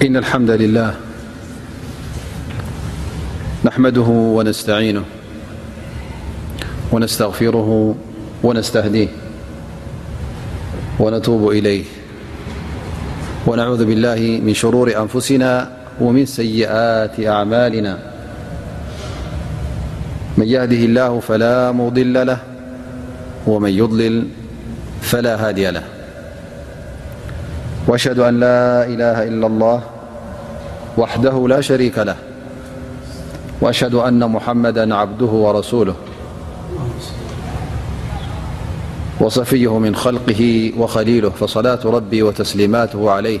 إن الحمد لله نحمده ونستعينه ونستغفره ونستهديه ونتوب إليه ونعوذ بالله من شرور أنفسنا ومن سيئات أعمالنا من يهده الله فلا مضل له ومن يلل فلا هادي لههد أ لا ل إلااله وحده لا شريك له وأشهد أن محمدا عبده ورسوله وصفيه من خلقه وخليله فصلاة ربي وتسليماته عليه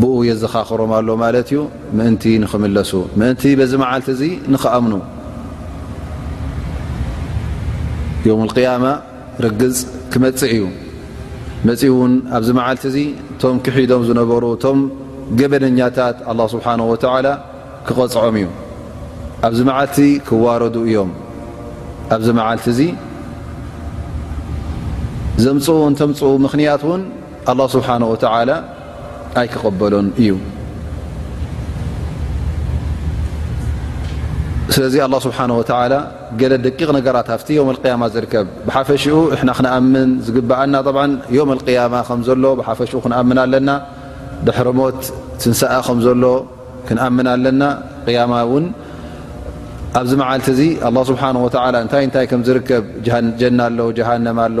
ብኡ የዘኻኽሮም ኣሎ ማለት እዩ ምእንቲ ንኽምለሱ ምእንቲ በዚ መዓልቲ እዚ ንኽኣምኑ ዮም ቅያማ ርግፅ ክመፅእ እዩ መፅ እውን ኣብዚ መዓልቲ እዚ እቶም ክሒዶም ዝነበሩ እቶም ገበነኛታት ኣላ ስብሓን ወተዓላ ክቐፅዖም እዩ ኣብዚ መዓልቲ ክዋረዱ እዮም ኣብዚ መዓልቲ እዚ ዘምፅኡ እንተምፅኡ ምኽንያት እውን ኣላህ ስብሓን ወተዓላ ኣይክቐበሎን እዩ ስለዚ ኣላ ስብሓን ወተላ ገለ ደቂቕ ነገራት ኣብቲ ዮም ኣልቅያማ ዝርከብ ብሓፈሽኡ እሕና ክንኣምን ዝግብኣና ጠብዓ ዮም ኣልቅያማ ከም ዘሎ ብሓፈሽኡ ክንኣምን ኣለና ድሕሪ ሞት ትንሳኣ ከም ዘሎ ክንኣምን ኣለና ቅያማ እውን ኣብዚ መዓልቲ እዚ ኣላ ስብሓን ወተላ እንታይ እንታይ ከም ዝርከብ ጀና ኣሎ ጀሃንም ኣሎ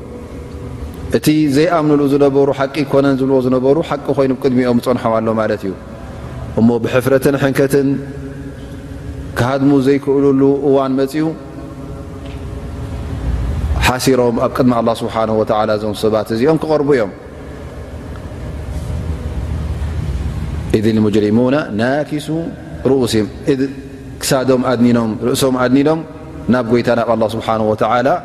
እቲ ዘይኣምንሉ ዝነበሩ ሓቂ ኮነን ዝብልዎ ዝነበሩ ሓቂ ኮይኑ ቅድሚኦም ዝፀንሖም ኣሎ ማለት እዩ እሞ ብሕፍረትን ሕንከትን ክሃድሙ ዘይክእልሉ እዋን መፅኡ ሓሲሮም ኣብ ቅድሚ ኣላ ስብሓን ወላ እዞም ሰባት እዚኦም ክቐርቡ እዮም እድ ሙጅሪሙና ናኪሱ ርኡሲም ክሳዶም ኣድኒኖም ርእሶም ኣድኒኖም ናብ ጎይታ ናብ ኣላ ስብሓን ወላ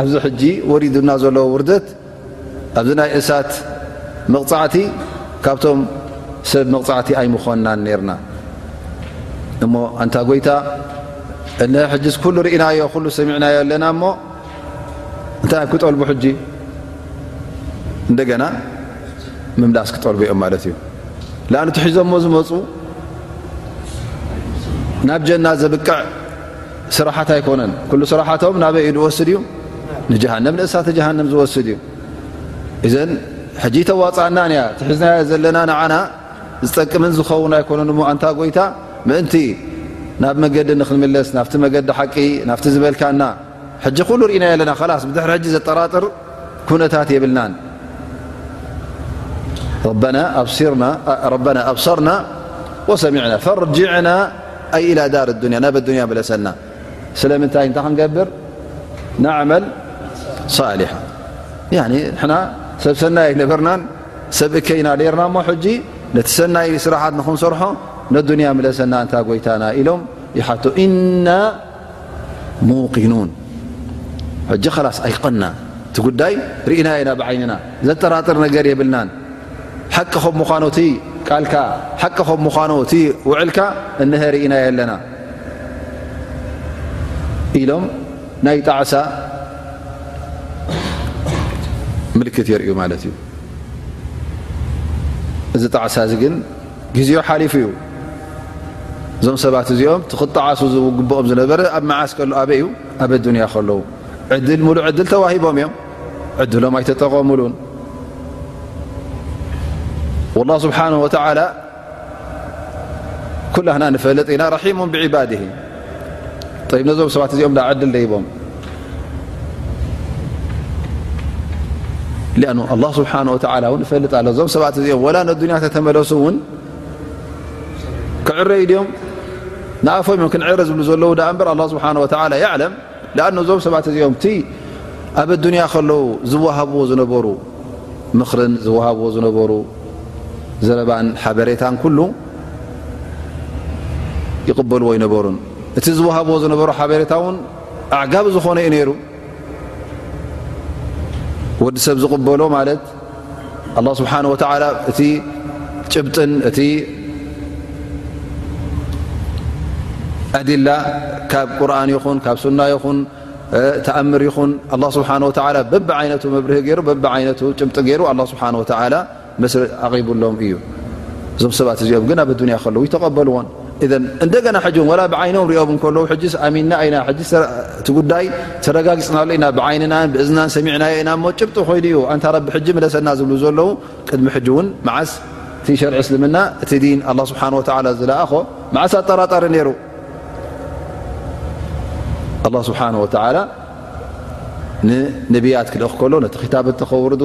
ኣብዚ ሕጂ ወሪዱና ዘሎ ውርደት ኣብዚ ናይ እሳት መቕጻዕቲ ካብቶም ሰብ መቕጻዕቲ ኣይምኾንናን ነርና እሞ ኣንታ ጎይታ እነሀ ሕጅስ ኩሉ ርኢናዮ ኩሉ ሰሚዕናዮ ኣለና እሞ እንታይ ኣብ ክጠልቡ ሕጂ እንደገና ምምላስ ክጠልቡ እዮም ማለት እዩ ን ትሒዞሞ ዝመፁ ናብ ጀና ዘብቅዕ ስራሓት ኣይኮነን ኩሉ ስራሓቶም ናበይ እዩ ዝወስድ እዩ ንጀሃንም ንእሳተ ጀሃንም ዝወስድ እዩ እዘን ሕጂ ተዋፅኣናን እያ ትሒዝናያ ዘለና ንዓና ዝጠቅምን ዝኸውን ኣይኮነን እሞ ኣንታ ጎይታ ምእንቲ ናብ መገዲ ንክንምለስ ናብቲ መገዲ ሓቂ ናብቲ ዝበልካና ሕጂ ኩሉ ርኢና ኣለና ላስ ብድሕሪ ሕጂ ዘጠራጥር ኩነታት የብልናን ረና ኣብሰርና ወሰሚዕና ፈርጅዕና ኣይ ኢላ ዳር ኣዱንያ ናብ ኣዱንያ ምለሰና ስለምንታይ እንታይ ክንገብር ናዕመል ሳሊሓ ንሕና ሰብ ሰናይ ኣይነበርናን ሰብ እከይና ነርና እሞ ሕጂ ነቲ ሰናይ ስራሓት ንክንሰርሖ ነዱንያ ምለሰና እንታ ጎይታና ኢሎም ይሓቶ እና ሙቂኑን ሕጂ ከላስ ኣይቀናን እቲ ጉዳይ ርኢና ኢና ብዓይንና ዘጠራጥር ነገር የብልናን ሓቂ ከም ምዃኑ እቲ ቃልካ ሓቂ ከም ምዃኑ እቲ ውዕልካ እንሀ ርኢና የለና ኢሎም ናይ ጣዕሳ ምልክት የርእዩ ማለት እዩ እዚ ጣዕሳ እዚ ግን ግዜኡ ሓሊፉ እዩ እዞም ሰባት እዚኦም ትክጣዓሱ ዝግብኦም ዝነበረ ኣብ መዓስ ከሎ ኣበይ እዩ ኣብ ኣዱንያ ከለዉ ዕድል ሙሉእ ዕድል ተዋሂቦም እዮም ዕድሎም ኣይተጠቐሙሉን ላ ስብሓን ወተላ ኩላህና ንፈለጥ ኢና ራሒሙን ብዕባድ ነዞም ሰባት እዚኦም ዳ ዕድል ደይቦም ኣን ኣላ ስብሓን ወተላ እውን ይፈልጥ ኣሎ እዞም ሰባት እዚኦም ወላ ንኣዱንያ ተተመለሱ እውን ክዕረዩ ድኦም ንኣፎም እዮም ክንዕረ ዝብሉ ዘለዉ ዳኣ እምበር ኣላ ስብሓን ወተላ ይዕለም ደኣኑ እዞም ሰባት እዚኦም እቲ ኣብ ኣዱንያ ከለዉ ዝወሃብዎ ዝነበሩ ምኽርን ዝወሃብዎ ዝነበሩ ዘረባን ሓበሬታን ኩሉ ይቕበልዎ ኣይነበሩን እቲ ዝወሃብዎ ዝነበሩ ሓበሬታ እውን ኣዕጋቢ ዝኾነ እዩ ነይሩ ወዲ ሰብ ዝቕበሎ ማለት ኣላ ስብሓን ወተዓላ እቲ ጭብጥን እቲ ኣድላ ካብ ቁርን ይኹን ካብ ሱና ይኹን ተኣምር ይኹን ኣ ስብሓን ወላ በቢ ዓይነቱ መብርሂ ገይሩ በቢ ዓይነቱ ጭብጢ ገይሩ ኣላ ስብሓን ወተዓላ መስሪ ኣቒብሎም እዩ እዞም ሰባት እዚኦም ግን ኣብ ኣዱንያ ከለዉ ይተቐበልዎን እንደገና ሕጂ ዋላ ብዓይኖም ሪኦም ከለዉ ሕጅስ ኣሚንና ኢና ሕጅ እቲ ጉዳይ ተረጋጊፅናሉ ኢና ብዓይንናን ብእዝናን ሰሚዕናዮ ኢና እሞ ጭብጢ ኮይኑ እዩ ኣንታ ረቢ ሕጂ ምለሰና ዝብሉ ዘለዉ ቅድሚ ሕጂ እውን መዓስ እቲ ሸርዒ እስልምና እቲ ዲን ኣላ ስብሓን ወተዓላ ዝለኣኾ መዓስ ኣጠራጣሪ ነይሩ ኣላ ስብሓን ወተዓላ ንነብያት ክልእኽ ከሎ ነቲ ክታብቲ ከውርዱ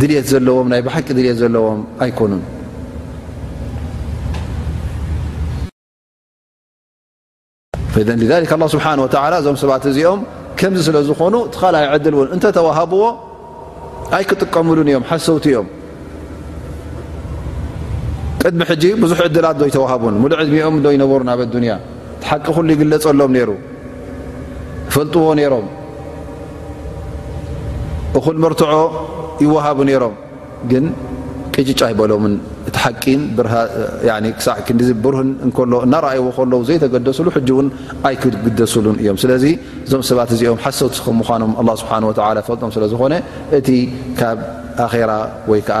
ድልት ዘለዎም ናይ ብሓቂ ድልት ዘለዎም ኣይኮኑን። ذ ስብሓ እዞም ሰባት እዚኦም ከምዚ ስለ ዝኾኑ እቲ ካልኣይ ዕድል እውን እንተተዋሃብዎ ኣይክጥቀምሉን እዮም ሓሰውቲ እዮም ቅድሚ ሕጂ ብዙሕ ዕድላት ዶ ይተዋሃቡን ሙሉ ዕድሚኦም ዶ ይነበሩ ናብ ኣዱንያ ሓቂ ኩሉ ይግለፀሎም ነይሩ ፈልጥዎ ነይሮም እኹል መርትዖ ይወሃቡ ነይሮም ግን ቅጭጭ ኣይበሎምን እቲ ሓቂ ክሳዕ ክንዲ ብርህን እከሎ እናረኣይዎ ከለዉ ዘይተገደስሉ ሕጂ እውን ኣይክግደስሉን እዮም ስለዚ እዞም ሰባት እዚኦም ሓሰውቲ ከም ምኳኖም ኣላ ስብሓን ወላ ፈልጦም ስለ ዝኾነ እቲ ካብ ኣኼራ ወይ ከዓ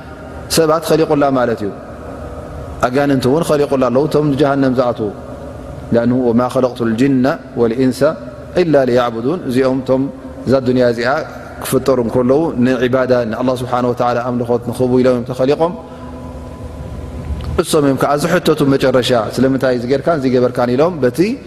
ሰባት ኸሊቁላ ማለት እዩ ኣጋንንቲ እውን ኸሊቁላ ኣለዉ እቶም ንጀሃንም ዝኣትዉ ወማ ከለቅቱ ልጅና ወልእንሳ ኢላ ያዕቡዱን እዚኦም እቶም እዛ ዱንያ እዚኣ ክፍጠሩ ከለዉ ንዕባዳ ንኣ ስብሓ ወላ ኣምልኾት ንኽቡ ኢሎም እዮም ተኸሊቖም እሶም እዮም ከዓ ዝሕተቱ መጨረሻ ስለምንታይ ዝገርካን ዝገበርካን ኢሎም በቲ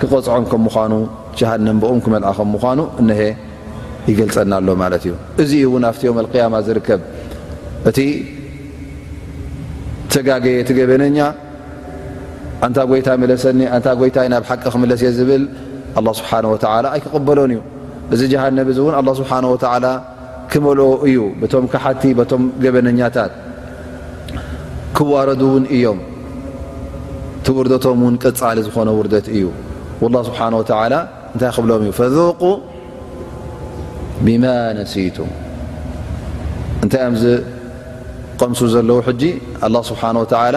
ክቐፅዖም ከም ምዃኑ ጀሃንም ብኦም ክመልኣ ከም ምዃኑ እነሀ ይገልፀና ኣሎ ማለት እዩ እዚ እውን ኣብቲ ዮም ኣልቅያማ ዝርከብ እቲ ተጋገየ እቲ ገበነኛ ኣንታ ጎይታ መለሰኒ ኣንታ ጎይታይ ናብ ሓቂ ክምለስ እየ ዝብል ኣላ ስብሓን ወተላ ኣይክቕበሎን እዩ እዚ ጀሃነብ እዚ እውን ኣላ ስብሓን ወተላ ክመልኦ እዩ በቶም ካሓቲ በቶም ገበነኛታት ክዋረዱ እውን እዮም እቲ ውርደቶም ውን ቀፃሊ ዝኾነ ውርደት እዩ ላ ስብሓን ወተላ እንታይ ክብሎም እዩ ፈذቁ ብማ ነሲቱም እንታይ እዮም ዝቀምሱ ዘለዉ ሕጂ ኣላ ስብሓን ወተላ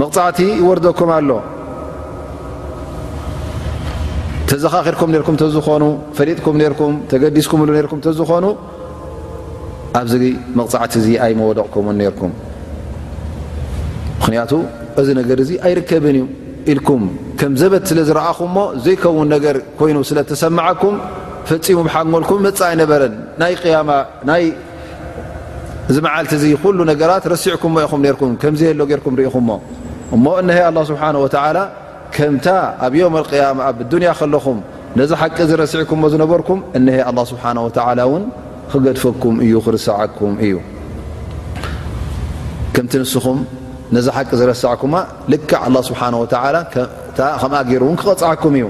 መቕጻዕቲ ይወርደኩም ኣሎ ተዘኻኺርኩም ነርኩም ተዝኾኑ ፈሊጥኩም ነርኩም ተገዲስኩምሉ ነርኩም ተዝኾኑ ኣብዚ መቕጻዕቲ እዚ ኣይመወደቕኩምን ነርኩም ምክንያቱ እዚ ነገር እዚ ኣይርከብን እዩ ኢልኩም ከም ዘበት ስለ ዝረኣኹሞ ዘይከውን ነገር ኮይኑ ስለ ተሰማዓኩም ፈፂሙ ሓንጎልኩም መፃእ ኣይነበረን ናይ ያማ እዚ መዓልቲ እዚ ኩሉ ነገራት ረሲዕኩሞ ኢኹም ርኩም ከምዘየሎ ጌርኩም ርኢኹሞ እሞ እነሀ ኣላ ስብሓን ወተዓላ ከምታ ኣብ ዮም ኣልቅያማ ኣብ ዱንያ ከለኹም ነዚ ሓቂ እዚ ረሲዕኩሞ ዝነበርኩም እነሀ ኣላ ስብሓን ወተዓላ እውን ክገድፈኩም እዩ ክርሰዓኩም እዩ ከምቲ ንስኹም ነዚ ሓቂ ዝረሳዕኩማ ልክዕ ኣላ ስብሓን ወተላ ከምኣ ገይሩ እውን ክቐፅዓኩም እዩ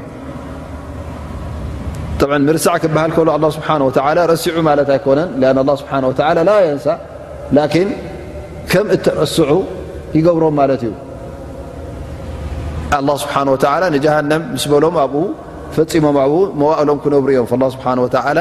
ብ ምርሳዕ ክበሃል ከሎ ኣ ስብሓን ወላ ረሲዑ ማለት ኣይኮነን ን ኣ ስብሓን ወላ ላ የንሳ ላኪን ከም እትረስዑ ይገብሮም ማለት እዩ ኣላ ስብሓን ወላ ንጀሃንም ምስ በሎም ኣብኡ ፈፂሞም ኣብኡ መዋእሎም ክነብሩ እዮም ስብሓን ወላ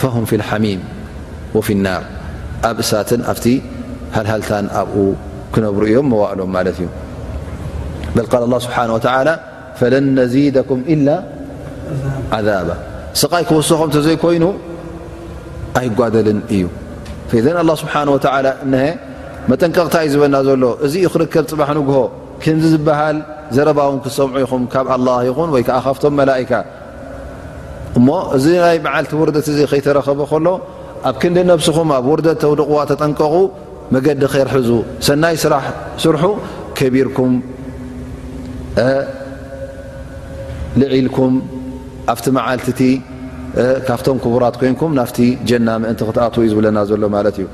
ፈሁም ፊል ሓሚም ወፊል ናር ኣብ እሳትን ኣብቲ ሃልሃልታን ኣብኡ ክነብሩ እዮም መዋእሎም ማለት እዩ በል ቃል ኣላ ስብሓን ወተላ ፈለን ነዚደኩም ኢላ ዓዛባ ስቓይ ክውሰኾም እንተዘይኮይኑ ኣይጓደልን እዩ ዘን ኣላ ስብሓን ወተላ እነሀ መጠንቀቕታ እዩ ዝበና ዘሎ እዚ ዩ ክርከብ ፅባሕ ንግሆ ከምዚ ዝበሃል ዘረባውን ክሰምዑ ይኹም ካብ ኣላ ይኹን ወይ ከዓ ካብቶም መላእካ እሞ እዚ ናይ መዓልቲ ውርደት እዚ ከይተረኸበ ከሎ ኣብ ክንዲ ነብስኹም ኣብ ውርደት ተውድቕዋ ተጠንቀቑ መገዲ ኸር ሕዙ ሰናይ ስራሕ ስርሑ ከቢርኩም ልዒልኩም ኣብቲ መዓልቲ እቲ ካብቶም ክቡራት ኮይንኩም ናፍቲ ጀና ምእንቲ ክትኣትዉ እዩ ዝብለና ዘሎ ማለት እዩ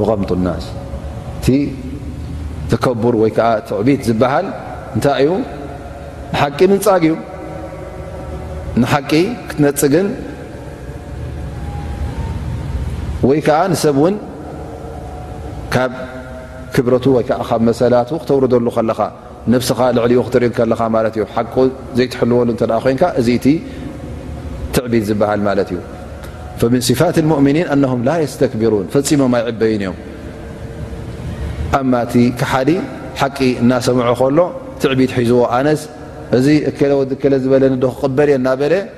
ወቐምጡ ናስ እቲ ተከቡር ወይ ከዓ ትዕቢት ዝበሃል እንታይ እዩ ንሓቂ ምንፃግ እዩ ንሓቂ ክትነፅግን ወይ ከዓ ንሰብ እውን ካብ ክብረቱ ወይከዓ ካብ መሰላቱ ክተውርደሉ ከለኻ ነብስኻ ልዕሊኡ ክትርኢ ከለኻ ማለት እዩ ሓቁ ዘይትሕልወሉ እተ ኮይንካ እዚ እቲ ትዕቢት ዝበሃል ማለት እዩ ምን ስፋት ሙእምኒን ኣነም ላ የስተክብሩን ፈፂሞም ኣይዕበይን እዮም ኣማእቲ ክሓዲ ሓቂ እናሰምዖ ከሎ ትዕቢት ሒዝዎ ኣነስ እዚ እከለ ወዲ ከለ ዝበለኒ ዶ ክቕበል እየ እናበለ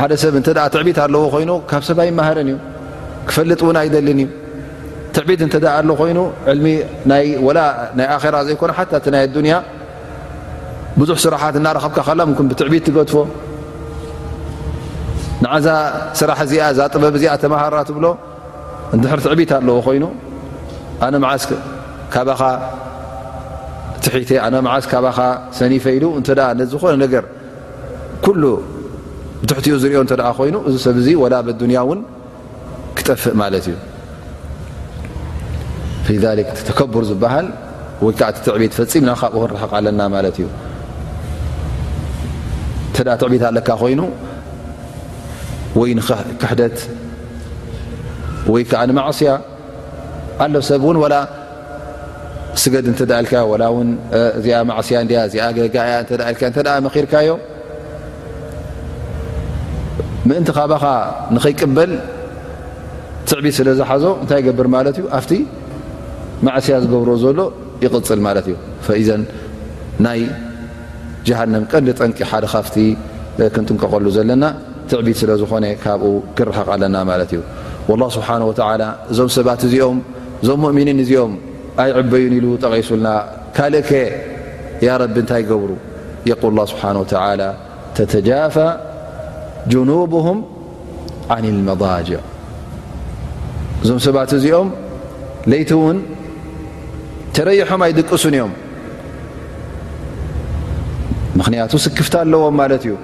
ሓደ ሰብ እንተ ትዕቢት ኣለዎ ኮይኑ ካብ ሰብ ኣይመሃርን እዩ ክፈልጥ እውን ኣይደልን እዩ ትዕቢት እንተ ኣሎ ኮይኑ ዕልሚ ናይ ወላ ናይ ኣራ ዘይኮነ ሓታ እቲ ናይ ኣዱንያ ብዙሕ ስራሓት እናረኸብካ ከላ ምኩም ብትዕቢት ትገድፎ ንዓዛ ስራሕ እዚኣ እዛ ጥበብ እዚኣ ተመሃራ ትብሎ እንድሕር ትዕቢት ኣለዎ ኮይኑ ኣነ መዓስ ካባኻ ትሒተ ኣነ መዓስ ካባኻ ሰኒፈ ኢሉ እንተ ነዝኾነ ነገር ኩሉ ብትሕትኡ ዝሪኦ እተ ኮይኑ እዚ ሰብ ዚ ወላ ብዱንያ እውን ክጠፍእ ማለት እዩ ተከቡር ዝበሃል ወይከዓ እቲ ትዕቢት ፈፂምና ካብኡ ክንርሕቕ ኣለና ማለት እዩ እተ ትዕቢት ኣለካ ኮይኑ ወይ ንክሕደት ወይ ከዓ ንማዕስያ ኣሎ ሰብ ውን ላ ስገድ እተ ኢልካ ላ ውን እዚኣ ማዕስያ እያ እዚኣ ገጋ እያ እተ ኢልካ እተ መኺርካዮ ምእንቲ ካባኻ ንኸይቅበል ትዕቢት ስለ ዝሓዞ እንታይ ይገብር ማለት እዩ ኣብቲ ማዕስያ ዝገብሮ ዘሎ ይቕፅል ማለት እዩ ፈዘን ናይ ጀሃነም ቀንዲ ጠንቂ ሓደ ካብቲ ክንጥንቀቐሉ ዘለና ትዕቢት ስለ ዝኾነ ካብኡ ክረሓቕ ኣለና ማለት እዩ ላ ስብሓን ወተላ እዞም ሰባት እዚኦም እዞም ሙእምኒን እዚኦም ኣይዕበዩን ኢሉ ጠቒሱልና ካልእ ከ ያ ረቢ እንታይ ገብሩ የቁል ላ ስብሓን ወተላ ተተጃፋ ጅኑብም ዓን ልመዳጅዕ እዞም ሰባት እዚኦም ለይቲ እውን ተረይሖም ኣይድቅሱን እዮም ምክንያቱ ስክፍታ ኣለዎም ማለት እዩ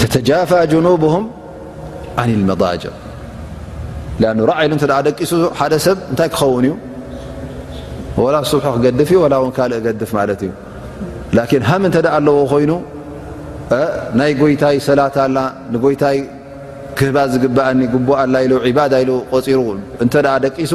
ተተጃፋ ጀኑብም ን ልመضጅ ራዕ ኢሉ ተ ደቂሱ ሓደ ሰብ እንታይ ክኸውን እዩ ወላ ስብሑ ክገድፍ እዩ ላ ውን ካልእ ገድፍ ማለት እዩ ላን ሃም እንተ ኣለዎ ኮይኑ ናይ ጎይታይ ሰላት ኣላ ንጎይታይ ክህባ ዝግብኣኒ ግቡእ ኣላ ኢሉ ባዳ ኢሉ ቆፂሩ እተ ደቂሱ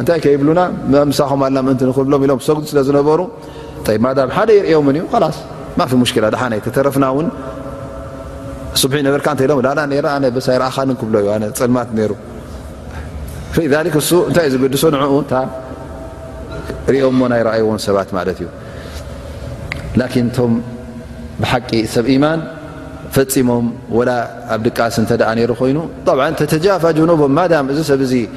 እንታይ ከ ይብሉና ምሳኹም ኣልና ምእንቲ ንክብሎም ኢሎም ሰጉዱ ስለ ዝነበሩ ማዳ ሓደ ይርእዮምን እዩ ላስ ማፊ ሙሽኪላ ድሓነ ተተረፍና እውን ስቡሒ ነበርካ እተ ኢሎም ላላ ነ ኣነ በሳ ይረኣኻን ክብሎ እዩ ኣነ ፀልማት ነይሩ እሱ እንታይ እዩ ዝግድሶ ንኡ እታ ሪኦ ሞ ናይ ረኣይዎን ሰባት ማለት እዩ ላኪን እቶም ብሓቂ ሰብ ኢማን ፈፂሞም ወላ ኣብ ድቃስ እንተ ነይሩ ኮይኑ ተተጃፋ ጀኖቦም ማዳም እዚ ሰብ እዚ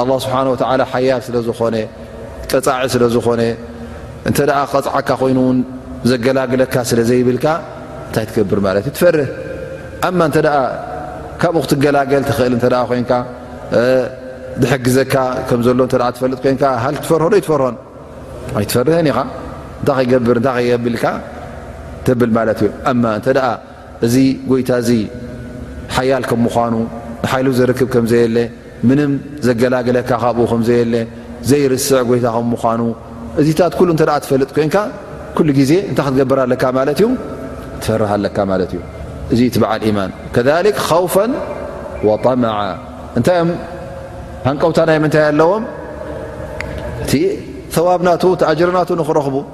ኣላ ስብሓን ወተዓላ ሓያል ስለ ዝኾነ ቀፃዒ ስለ ዝኾነ እንተ ደኣ ቀፅዓካ ኮይኑ ውን ዘገላግለካ ስለ ዘይብልካ እንታይ ትገብር ማለት እዩ ትፈርህ ኣማ እንተ ደኣ ካብኡ ክትገላገል ትኽእል እተ ኮንካ ዝሕግዘካ ከም ዘሎ እተ ትፈልጥ ኮንካ ሃል ትፈርሆ ዶ ኣይትፈርሆን ኣይትፈርህን ኢኻ እንታይ ከይገብር እንታይ ከየብልካ ተብል ማለት እዩ ኣማ እተ እዚ ጎይታ እዚ ሓያል ከም ምዃኑ ብሓይሉ ዘርክብ ከም ዘየለ ምንም ዘገላግለካ ካብኡ ከም ዘየለ ዘይርስዕ ጎይታ ከም ምዃኑ እዚታት ኩሉ እንተ ትፈልጥ ኮይንካ ኩሉ ግዜ እንታይ ክትገብር ኣለካ ማለት እዩ ትፈርሃ ኣለካ ማለት እዩ እዚ እቲ በዓል ኢማን ከሊክ ኸውፈን ወጠመዓ እንታይ እዮም ሃንቀውታ ናይ ምንታይ ኣለዎም እቲ ተዋብ ናቱ እቲ ኣጅርናቱ ንክረኽቡ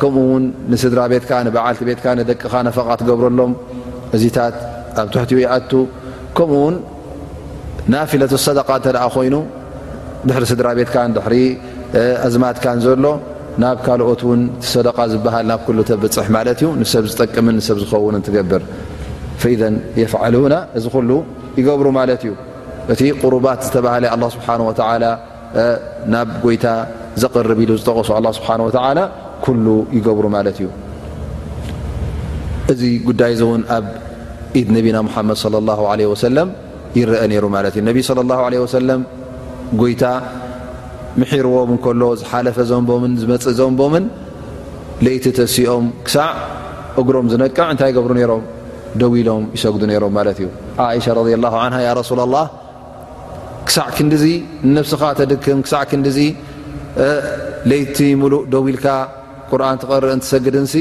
ከምኡ ውን ንስድራ ቤትካ ንበዓልቲ ቤትካ ንደቅኻ ነፈቓ ትገብረሎም እዚታት ኣብ ትሕቲኡ ይኣቱ ከምኡ ውን ናፊለት ሰደቃ እተ ኮይኑ ድሕሪ ስድራ ቤትካ ድሪ ኣዝማትካን ዘሎ ናብ ካልኦት ውን ሰደቃ ዝበሃል ናብ ኩሉ ተብፅሕ ማለት እዩ ንሰብ ዝጠቅምን ንሰብ ዝኸውን ትገብር ፈኢዘ የፍዓሉና እዚ ኩሉ ይገብሩ ማለት እዩ እቲ ቁሩባት ዝተባሃለ ስብሓ ናብ ጎይታ ዘቕርብ ኢሉ ዝጠቐሱ ኣላ ስብሓን ወተዓላ ኩሉ ይገብሩ ማለት እዩ እዚ ጉዳይ እዚ እውን ኣብ ኢድ ነቢና ሙሓመድ ለ ላ ለ ወሰለም ይረአ ነይሩ ማለት እዩ ነቢ ለ ላ ለ ወሰለም ጎይታ ምሒርዎም እንከሎ ዝሓለፈ ዘንቦምን ዝመፅእ ዘንቦምን ለይቲ ተሲኦም ክሳዕ እግሮም ዝነቅዕ እንታይ ይገብሩ ነይሮም ደው ኢሎም ይሰግዱ ነይሮም ማለት እዩ ዓእሻ ረላ ን ያ ረሱላ ላ ክሳዕ ክንድዚ ንነብስኻ ተድክም ክሳዕ ክንድዚ ለይቲ ሙሉእ ደው ኢልካ ቁርን ትቐርእ ትሰግድንሲ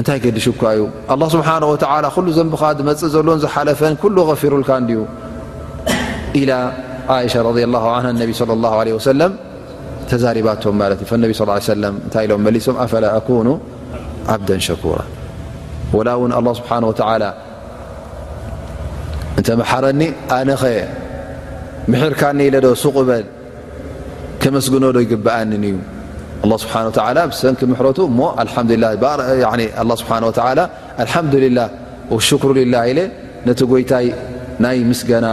እንታይ ገድሹካ እዩ ኣላ ስብሓን ወተላ ኩሉ ዘንብኻ ዝመፅእ ዘሎን ዝሓለፈን ኩሉ ቐፊሩልካ እንድዩ ኢላ ይሻ ረ ላ ነቢ ለ ላ ለ ወሰለም ተዛሪባቶም ማለት እዩ ነቢ ስ ሰለም እንታይ ኢሎም መሊሶም ኣፈላ ኣኩኑ ዓብደን ሸኩራ ወላ እውን ኣላ ስብሓን ወተላ እንተመሓረኒ ኣነኸ ምሕርካኒ ኢለ ዶ ሱቕ በል ከመስግኖ ዶ ይግብኣንን እዩ ኣ ስብሓ ብሰንኪ ምሕረቱ እሞ ስብሓ ኣልሓምዱላ ሽክሩ ላ ኢለ ነቲ ጎይታይ ናይ ምስገና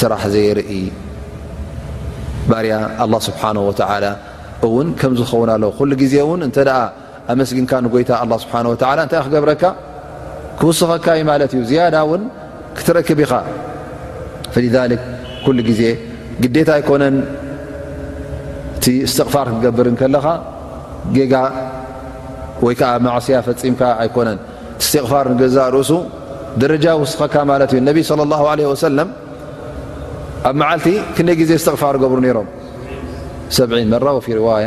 ስራሕ ዘየርኢ ባርያ ስብሓ ወላ እውን ከምዝኸውን ኣለዉ ኩሉ ግዜ ውን ኣመስግንካ ንጎይታ ኣላ ስብሓን ወተላ እንታይ ክገብረካ ክውስኸካ እዩ ማለት እዩ ዝያዳ እውን ክትረክብ ኢኻ ፈሊዛልክ ኩሉ ግዜ ግዴታ ኣይኮነን እቲ እስትቕፋር ክትገብር እንከለኻ ጌጋ ወይ ከዓ ማዕስያ ፈፂምካ ኣይኮነን እስትቕፋር ንገዛእ ርእሱ ደረጃ ውስኸካ ማለት እዩ ነቢ ለ ላ ለ ወሰለም ኣብ መዓልቲ ክንደይ ግዜ እስትቕፋር ገብሩ ነይሮም ሰ መራ ወፊ ርዋያ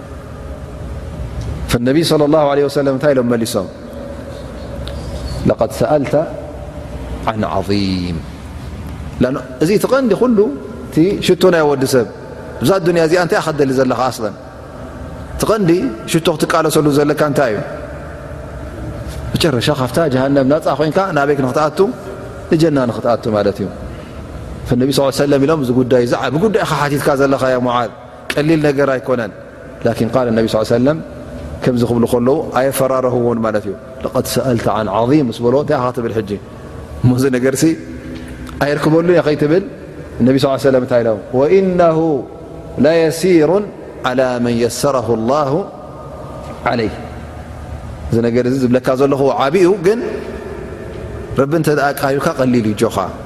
ነቢ صለ ላه ለ ወሰለም እንታይ ኢሎም መሊሶም ለቐድ ሰኣልተ ዓን ዓظም እዚ እቲ ቐንዲ ኩሉ እቲ ሽቶ ናይ ወዲ ሰብ ብዛ ዱንያ እዚኣ እንታይ ከደሊ ዘለኻ ኣስለን እቲ ቐንዲ ሽቶ ክትቃለሰሉ ዘለካ እንታይ እዩ መጨረሻ ካብታ ጀሃነብ ናፃ ኮይንካ ናበይክ ንክትኣቱ ንጀና ንክትኣቱ ማለት እዩ ነቢ ስ ሰለም ኢሎም እዚ ጉዳይ ዛዓብ ጉዳይ ኻ ሓቲትካ ዘለኻ ያ ሙዓዝ ቀሊል ነገር ኣይኮነን ላኪን ቃል ነቢ ስ ሰለም ከምዚ ክብሉ ከለዉ ኣየፈራረህዎን ማለት እዩ ለቐድ ሰኣልተ ዓን ዓም ምስ በልዎ እንታይ ካ ትብል ሕጂ እሞዚ ነገርሲ ኣይርክበሉን እየ ከይትብል እነቢ ስ ሰለም እንታይ ኢሎም ወኢነሁ ላየሲሩ ዓላ መን የሰረ ላሁ ዓለይ እዚ ነገር እዚ ዝብለካ ዘለኹ ዓብኡ ግን ረቢ እንተ ቃልልካ ቀሊል እዩ ጆኻ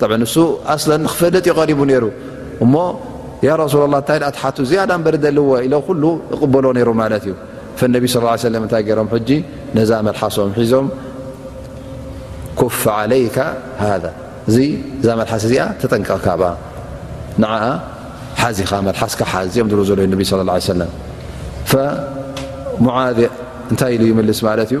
ጠብ ንሱ ኣስለን ክፈልጥ ዩ ቀሪቡ ነይሩ እሞ ያ ረሱላ ላ እንታይ ድኣ ትሓቱ ዝያዳ እበር ደልዎ ኢለ ኩሉ እቕበሎ ነይሩ ማለት እዩ ፈነቢ ስ ሰለ እንታይ ገይሮም ሕጂ ነዛ መልሓሶም ሒዞም ኩፍ ዓለይካ ሃذ እዚ እዛ መልሓስ እዚኣ ተጠንቀቕካባ ንዓ ሓዚኻ መልሓስካ ሓዝ እዚኦም ዝብሉ ዘሎ ነቢ ስ ሰለም ሙዓ እንታይ ኢሉ ይምልስ ማለት እዩ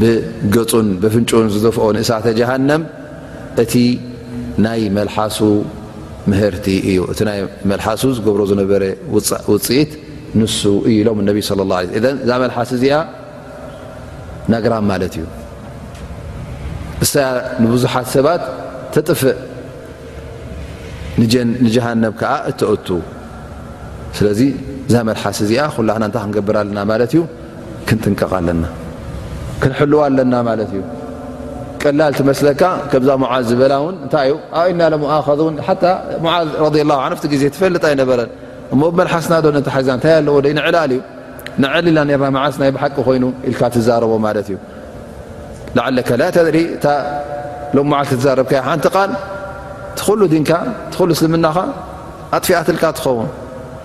ብገጹን በፍንጭኡን ዝደፍኦ ንእሳተ ጀሃነም እቲ ናይ መልሓሱ ምህርቲ እዩ እቲ ናይ መልሓሱ ዝገብሮ ዝነበረ ውፅኢት ንሱ እዩ ኢሎም እነቢ ስለ ላ እ እዛ መልሓስ እዚኣ ናግራም ማለት እዩ እሳ ንብዙሓት ሰባት ተጥፍእ ንጀሃነብ ከዓ እተእቱ ስለዚ እዛ መልሓስ እዚኣ ኩላና እንታይ ክንገብር ኣለና ማለት እዩ ክንጥንቀቕ ኣለና ክንሕልዋ ኣለና ማለት እዩ ቀላል ትመስለካ ከዛ ሙዓዝ ዝበላ ውን እንታይ ዩ ኣእና ለሙኣኸذ ን ሓ ሙዓዝ ረ ላ ቲ ግዜ ትፈልጥ ኣይነበረን እሞ ብመልሓስና ዶ ነተሓዛ እንታይ ኣለዎ ዶ ንዕላል እዩ ንዕል ኢልና ና መዓስ ናይ ብሓቂ ኮይኑ ኢልካ ትዛረቦ ማለት እዩ ላዓለከ ላ ተሪ እታ ሎ መዓልቲ ትዛረብካ ሓንቲ ቃል ትሉ ዲንካ ትሉ እስልምናኻ ኣጥፊኣትልካ ትኸውን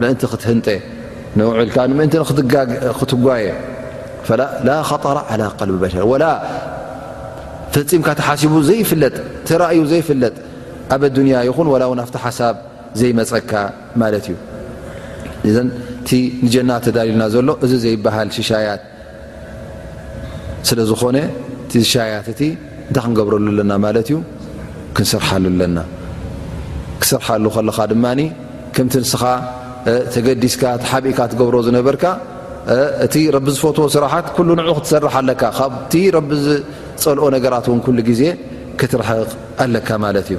ምእንቲ ክትህንጠ ንውዕ ኢልካ ንምእንቲ ክትጓየ ላ ኸጠራ ዓላ ቀልቢ በሸር ወላ ፈፂምካ ተሓሲቡ ዘይፍለጥ ተራእዩ ዘይፍለጥ ኣብ ኣዱንያ ይኹን ወላ እውን ኣብቲ ሓሳብ ዘይመፀካ ማለት እዩ እዘ እቲ ንጀና ተዳልልና ዘሎ እዚ ዘይበሃል ሽሻያት ስለ ዝኾነ እቲ ዝሻያት እቲ እንታይ ክንገብረሉ ኣለና ማለት እዩ ክንሰርሓሉ ኣለና ክሰርሓሉ ከለኻ ድማ ከምቲ ንስኻ ተገዲስካ ተሓቢእካ ትገብሮ ዝነበርካ እቲ ረቢ ዝፈትዎ ስራሓት ኩሉ ንዑ ክትሰርሕ ኣለካ ካብቲ ረቢ ዝፀልኦ ነገራት እውን ኩሉ ግዜ ክትርሕቕ ኣለካ ማለት እዩ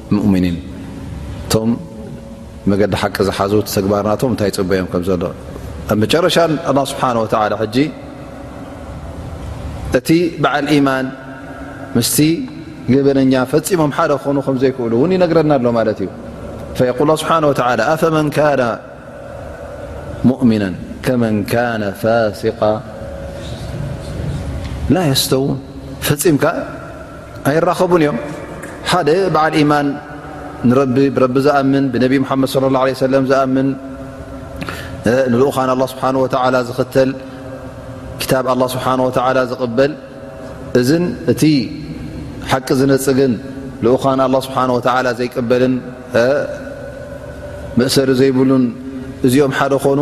ሙእሚኒን እቶም መገዲ ሓቂ ዝሓዙ ተግባር ናቶም እንታይ ፅበዮም ከም ዘሎ ኣብ መጨረሻ ኣላ ስብሓን ወተላ ሕጂ እቲ በዓል ኢማን ምስቲ ገበነኛ ፈፂሞም ሓደ ክኾኑ ከም ዘይክእሉ እውን ይነግረና ኣሎ ማለት እዩ ፈየቁል ስብሓ ወላ ኣፈመን ካነ ሙእምና ከመን ካነ ፋሲቃ ላ የስተውን ፈፂምካ ኣይራኸቡን እዮም ሓደ በዓል ኢማን ንረቢ ብረቢ ዝኣምን ብነቢ ሙሓመድ ለ ላ ለ ሰለም ዝኣምን ንልኡኻን ኣላ ስብሓን ወተዓላ ዝኽተል ክታብ ኣላ ስብሓን ወተዓላ ዝቕበል እዝን እቲ ሓቂ ዝነፅግን ልኡኻን ኣላ ስብሓን ወተዓላ ዘይቅበልን መእሰሪ ዘይብሉን እዚኦም ሓደ ኾኑ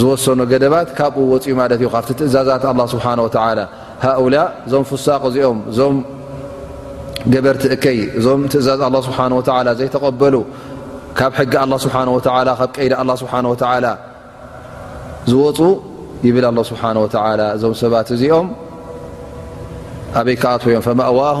ዝወሰኖ ገደባት ካብኡ ወፅዩ ማለት እዩ ካብቲ ትእዛዛት ኣላ ስብሓን ወተላ ሃኡላ እዞም ፍሳቅ እዚኦም እዞም ገበርቲ እከይ እዞም ትእዛዝ ኣላ ስብሓን ወተላ ዘይተቐበሉ ካብ ሕጊ ኣላ ስብሓን ወተላ ካብ ቀይዲ ኣላ ስብሓን ወተላ ዝወፁ ይብል ኣላ ስብሓን ወተላ እዞም ሰባት እዚኦም ኣበይ ከኣትወዮም ፈማእዋም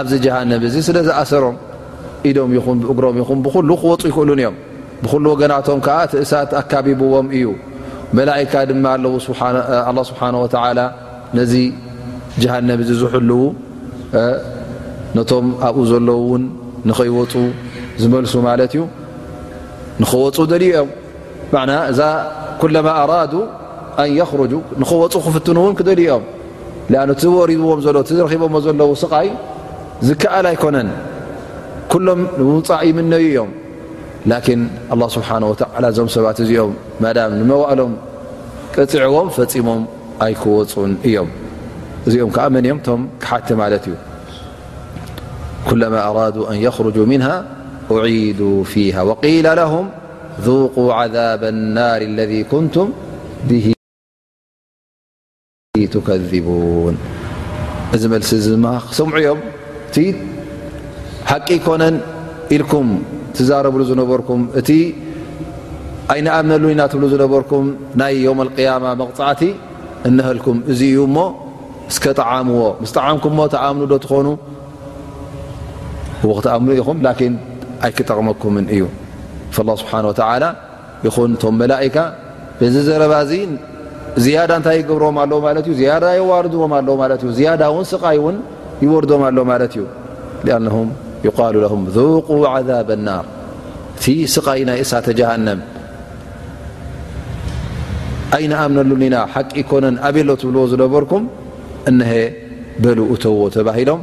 ኣብዚ ጀሃነብ እዚ ስለ ዝኣሰሮም ኢዶም ይኹን ብእግሮም ይኹን ብኹሉ ክወፁ ይክእሉን እዮም ብኩሉ ወገናቶም ከዓ እቲ እሳት ኣካቢብዎም እዩ መላእካ ድማ ኣለዉ ኣላ ስብሓን ወተዓላ ነዚ ጀሃነብ እዚ ዝሕልው ነቶም ኣብኡ ዘለዉ እውን ንኸይወፁ ዝመልሱ ማለት እዩ ንኸወፁ ደልዩ እዮም ማዕና እዛ ኩለማ ኣራዱ ኣን የኽርጁ ንኸወፁ ክፍትኑ እውን ክደልዩ እዮም ወሪዎም ረኪቦዎ ዘለዉ ስቃይ ዝከኣል ኣይኮነን ኩሎም ንምውፃእ ይምነዩ እዮም ላኪን ኣላ ስብሓን ወተላ እዞም ሰባት እዚኦም ማዳም ንመዋእሎም ቀፅዕዎም ፈፂሞም ኣይክወፁን እዮም እዚኦም ከዓ መን እዮም ቶም ክሓቲ ማለት እዩ ኩለማ ኣራዱ ኣን የክርጁ ምንሃ ዒዱ ፊሃ ወቂላ ለም ذቁ ዓذብ ናር ለذ ኩንቱም ትከذቡን እዚ መልሲ እዚ ድማ ክሰምዑ እዮም እቲ ሓቂ ይኮነን ኢልኩም ትዛረብሉ ዝነበርኩም እቲ ኣይንኣምነሉ ኢና ትብሉ ዝነበርኩም ናይ ዮም ያማ መቕፃዕቲ እነሀልኩም እዚ እዩ እሞ እስከ ጠዓምዎ ምስ ጠዓምኩሞ ተኣምኑ ዶ ትኾኑ እ ክትኣምኑ ኢኹም ላኪን ኣይክጠቕመኩምን እዩ ስብሓን ወተላ ይኹን እቶም መላእካ በዚ ዘረባ እዚ ዝያዳ እንታይ ይገብርዎም ኣለዉ ማለት እዩ ዝያዳ የዋርድዎም ኣለዉ ማለት እዩ ዝያዳ እውን ስቓይ እውን ይወርዶም ኣሎ ማለት እዩ ኣነም ይቃሉ ለም ذቁ ዓዛብ ናር እቲ ስቓይ ናይ እሳተ ጀሃንም ኣይንኣምነሉን ኢና ሓቂ ይኮነን ኣበሎ ትብልዎ ዝነበርኩም እነሀ በሉ እተዎ ተባሂሎም